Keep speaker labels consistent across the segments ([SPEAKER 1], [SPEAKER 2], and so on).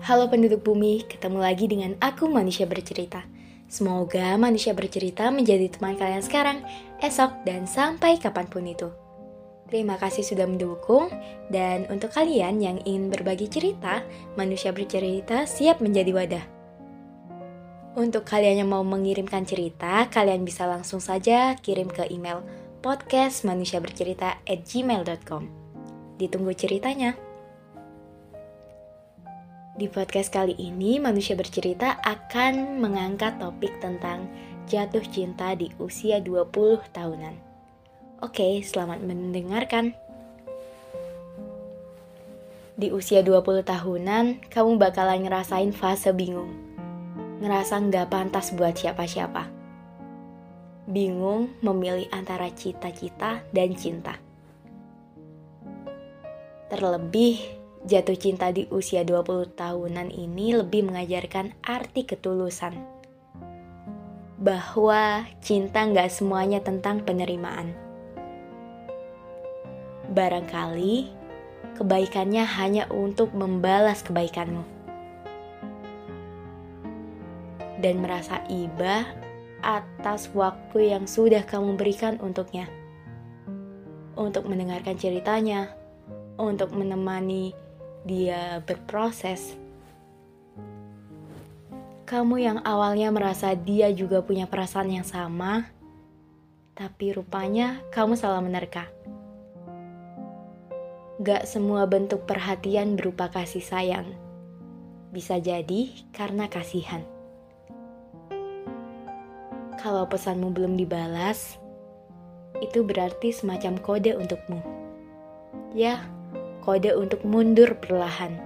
[SPEAKER 1] Halo penduduk bumi, ketemu lagi dengan aku manusia bercerita. Semoga manusia bercerita menjadi teman kalian sekarang, esok, dan sampai kapan pun itu. Terima kasih sudah mendukung, dan untuk kalian yang ingin berbagi cerita, manusia bercerita siap menjadi wadah. Untuk kalian yang mau mengirimkan cerita, kalian bisa langsung saja kirim ke email podcastmanusiabercerita@gmail.com. Ditunggu ceritanya. Di podcast kali ini, manusia bercerita akan mengangkat topik tentang jatuh cinta di usia 20 tahunan. Oke, selamat mendengarkan. Di usia 20 tahunan, kamu bakalan ngerasain fase bingung. Ngerasa nggak pantas buat siapa-siapa. Bingung memilih antara cita-cita dan cinta. Terlebih, Jatuh cinta di usia 20 tahunan ini lebih mengajarkan arti ketulusan. Bahwa cinta nggak semuanya tentang penerimaan. Barangkali kebaikannya hanya untuk membalas kebaikanmu. Dan merasa iba atas waktu yang sudah kamu berikan untuknya. Untuk mendengarkan ceritanya, untuk menemani dia berproses. Kamu yang awalnya merasa dia juga punya perasaan yang sama, tapi rupanya kamu salah menerka. Gak semua bentuk perhatian berupa kasih sayang. Bisa jadi karena kasihan. Kalau pesanmu belum dibalas, itu berarti semacam kode untukmu. Ya, kode untuk mundur perlahan.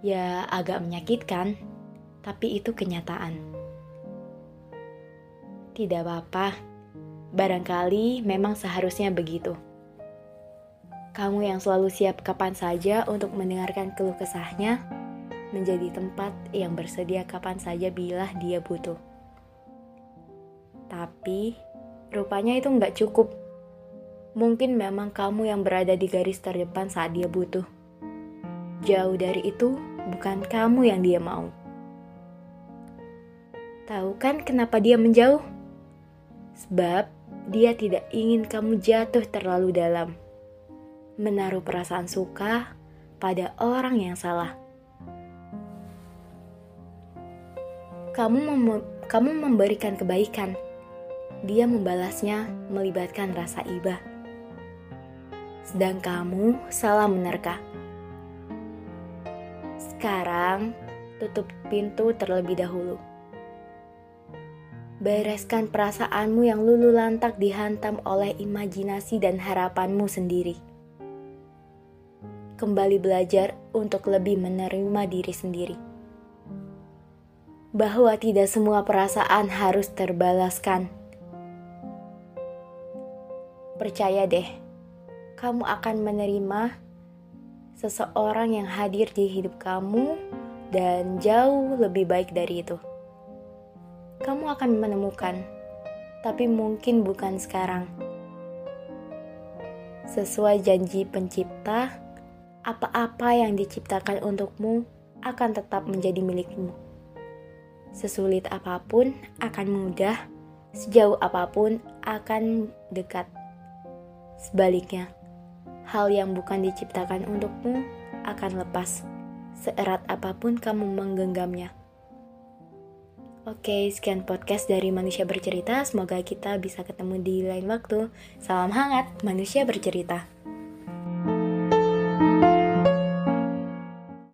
[SPEAKER 1] Ya, agak menyakitkan, tapi itu kenyataan. Tidak apa-apa, barangkali memang seharusnya begitu. Kamu yang selalu siap kapan saja untuk mendengarkan keluh kesahnya, menjadi tempat yang bersedia kapan saja bila dia butuh. Tapi, rupanya itu nggak cukup Mungkin memang kamu yang berada di garis terdepan saat dia butuh. Jauh dari itu, bukan kamu yang dia mau. Tahu kan kenapa dia menjauh? Sebab dia tidak ingin kamu jatuh terlalu dalam. Menaruh perasaan suka pada orang yang salah. Kamu, mem kamu memberikan kebaikan, dia membalasnya melibatkan rasa iba sedang kamu salah menerka. Sekarang, tutup pintu terlebih dahulu. Bereskan perasaanmu yang lulu lantak dihantam oleh imajinasi dan harapanmu sendiri. Kembali belajar untuk lebih menerima diri sendiri. Bahwa tidak semua perasaan harus terbalaskan. Percaya deh, kamu akan menerima seseorang yang hadir di hidup kamu dan jauh lebih baik dari itu. Kamu akan menemukan, tapi mungkin bukan sekarang. Sesuai janji pencipta, apa-apa yang diciptakan untukmu akan tetap menjadi milikmu. Sesulit apa pun akan mudah, sejauh apa pun akan dekat. Sebaliknya, hal yang bukan diciptakan untukmu akan lepas, seerat apa pun kamu menggenggamnya. Oke, sekian podcast dari Manusia Bercerita. Semoga kita bisa ketemu di lain waktu. Salam hangat, Manusia Bercerita.